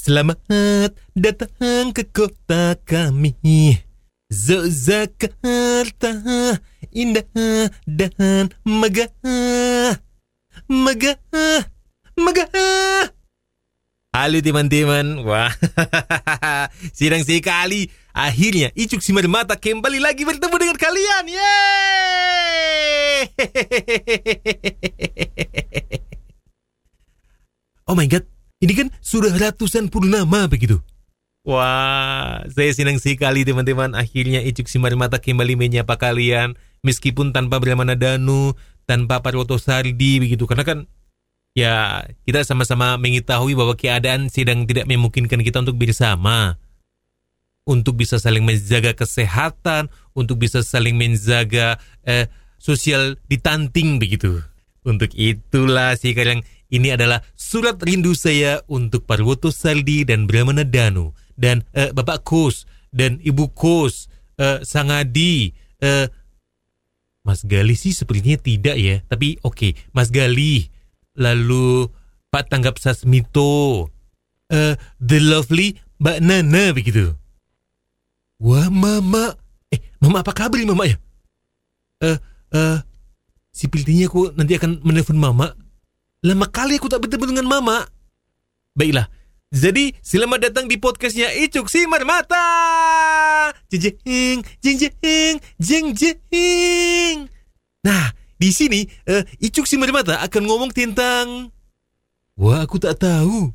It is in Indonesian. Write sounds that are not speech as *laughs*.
Selamat datang ke kota kami. Yogyakarta Indah dan megah. Megah Megah. Halo teman-teman. Wah *laughs* Sidang sekali. Akhirnya Icuk Simar Mata kembali lagi bertemu dengan kalian. Yeay! *laughs* Oh my god ini kan sudah ratusan purnama begitu. Wah, saya senang sekali teman-teman. Akhirnya Icuk Simarimata kembali menyapa kalian. Meskipun tanpa Brahmana Danu, tanpa Parwoto Sardi begitu. Karena kan ya kita sama-sama mengetahui bahwa keadaan sedang tidak memungkinkan kita untuk bersama. Untuk bisa saling menjaga kesehatan, untuk bisa saling menjaga eh, sosial ditanting begitu. Untuk itulah sih kadang ini adalah surat rindu saya untuk Parwoto Saldi dan Brahmana Danu dan uh, Bapak Kos dan Ibu Kos, uh, Sangadi, uh, Mas Gali sih sepertinya tidak ya, tapi oke, okay. Mas Gali, lalu Pak Tanggap Sasmito, uh, The Lovely Mbak Nana begitu. Wah Mama, eh Mama apa kabar Mama ya? Eh, uh, si Piltinya aku nanti akan menelpon Mama Lama kali aku tak bertemu dengan Mama. Baiklah, jadi selamat datang di podcastnya Icuk Simar Mata. Jeng jeng jeng jeng jeng. Nah, di sini uh, Icuk Simar Mata akan ngomong tentang Wah, aku tak tahu.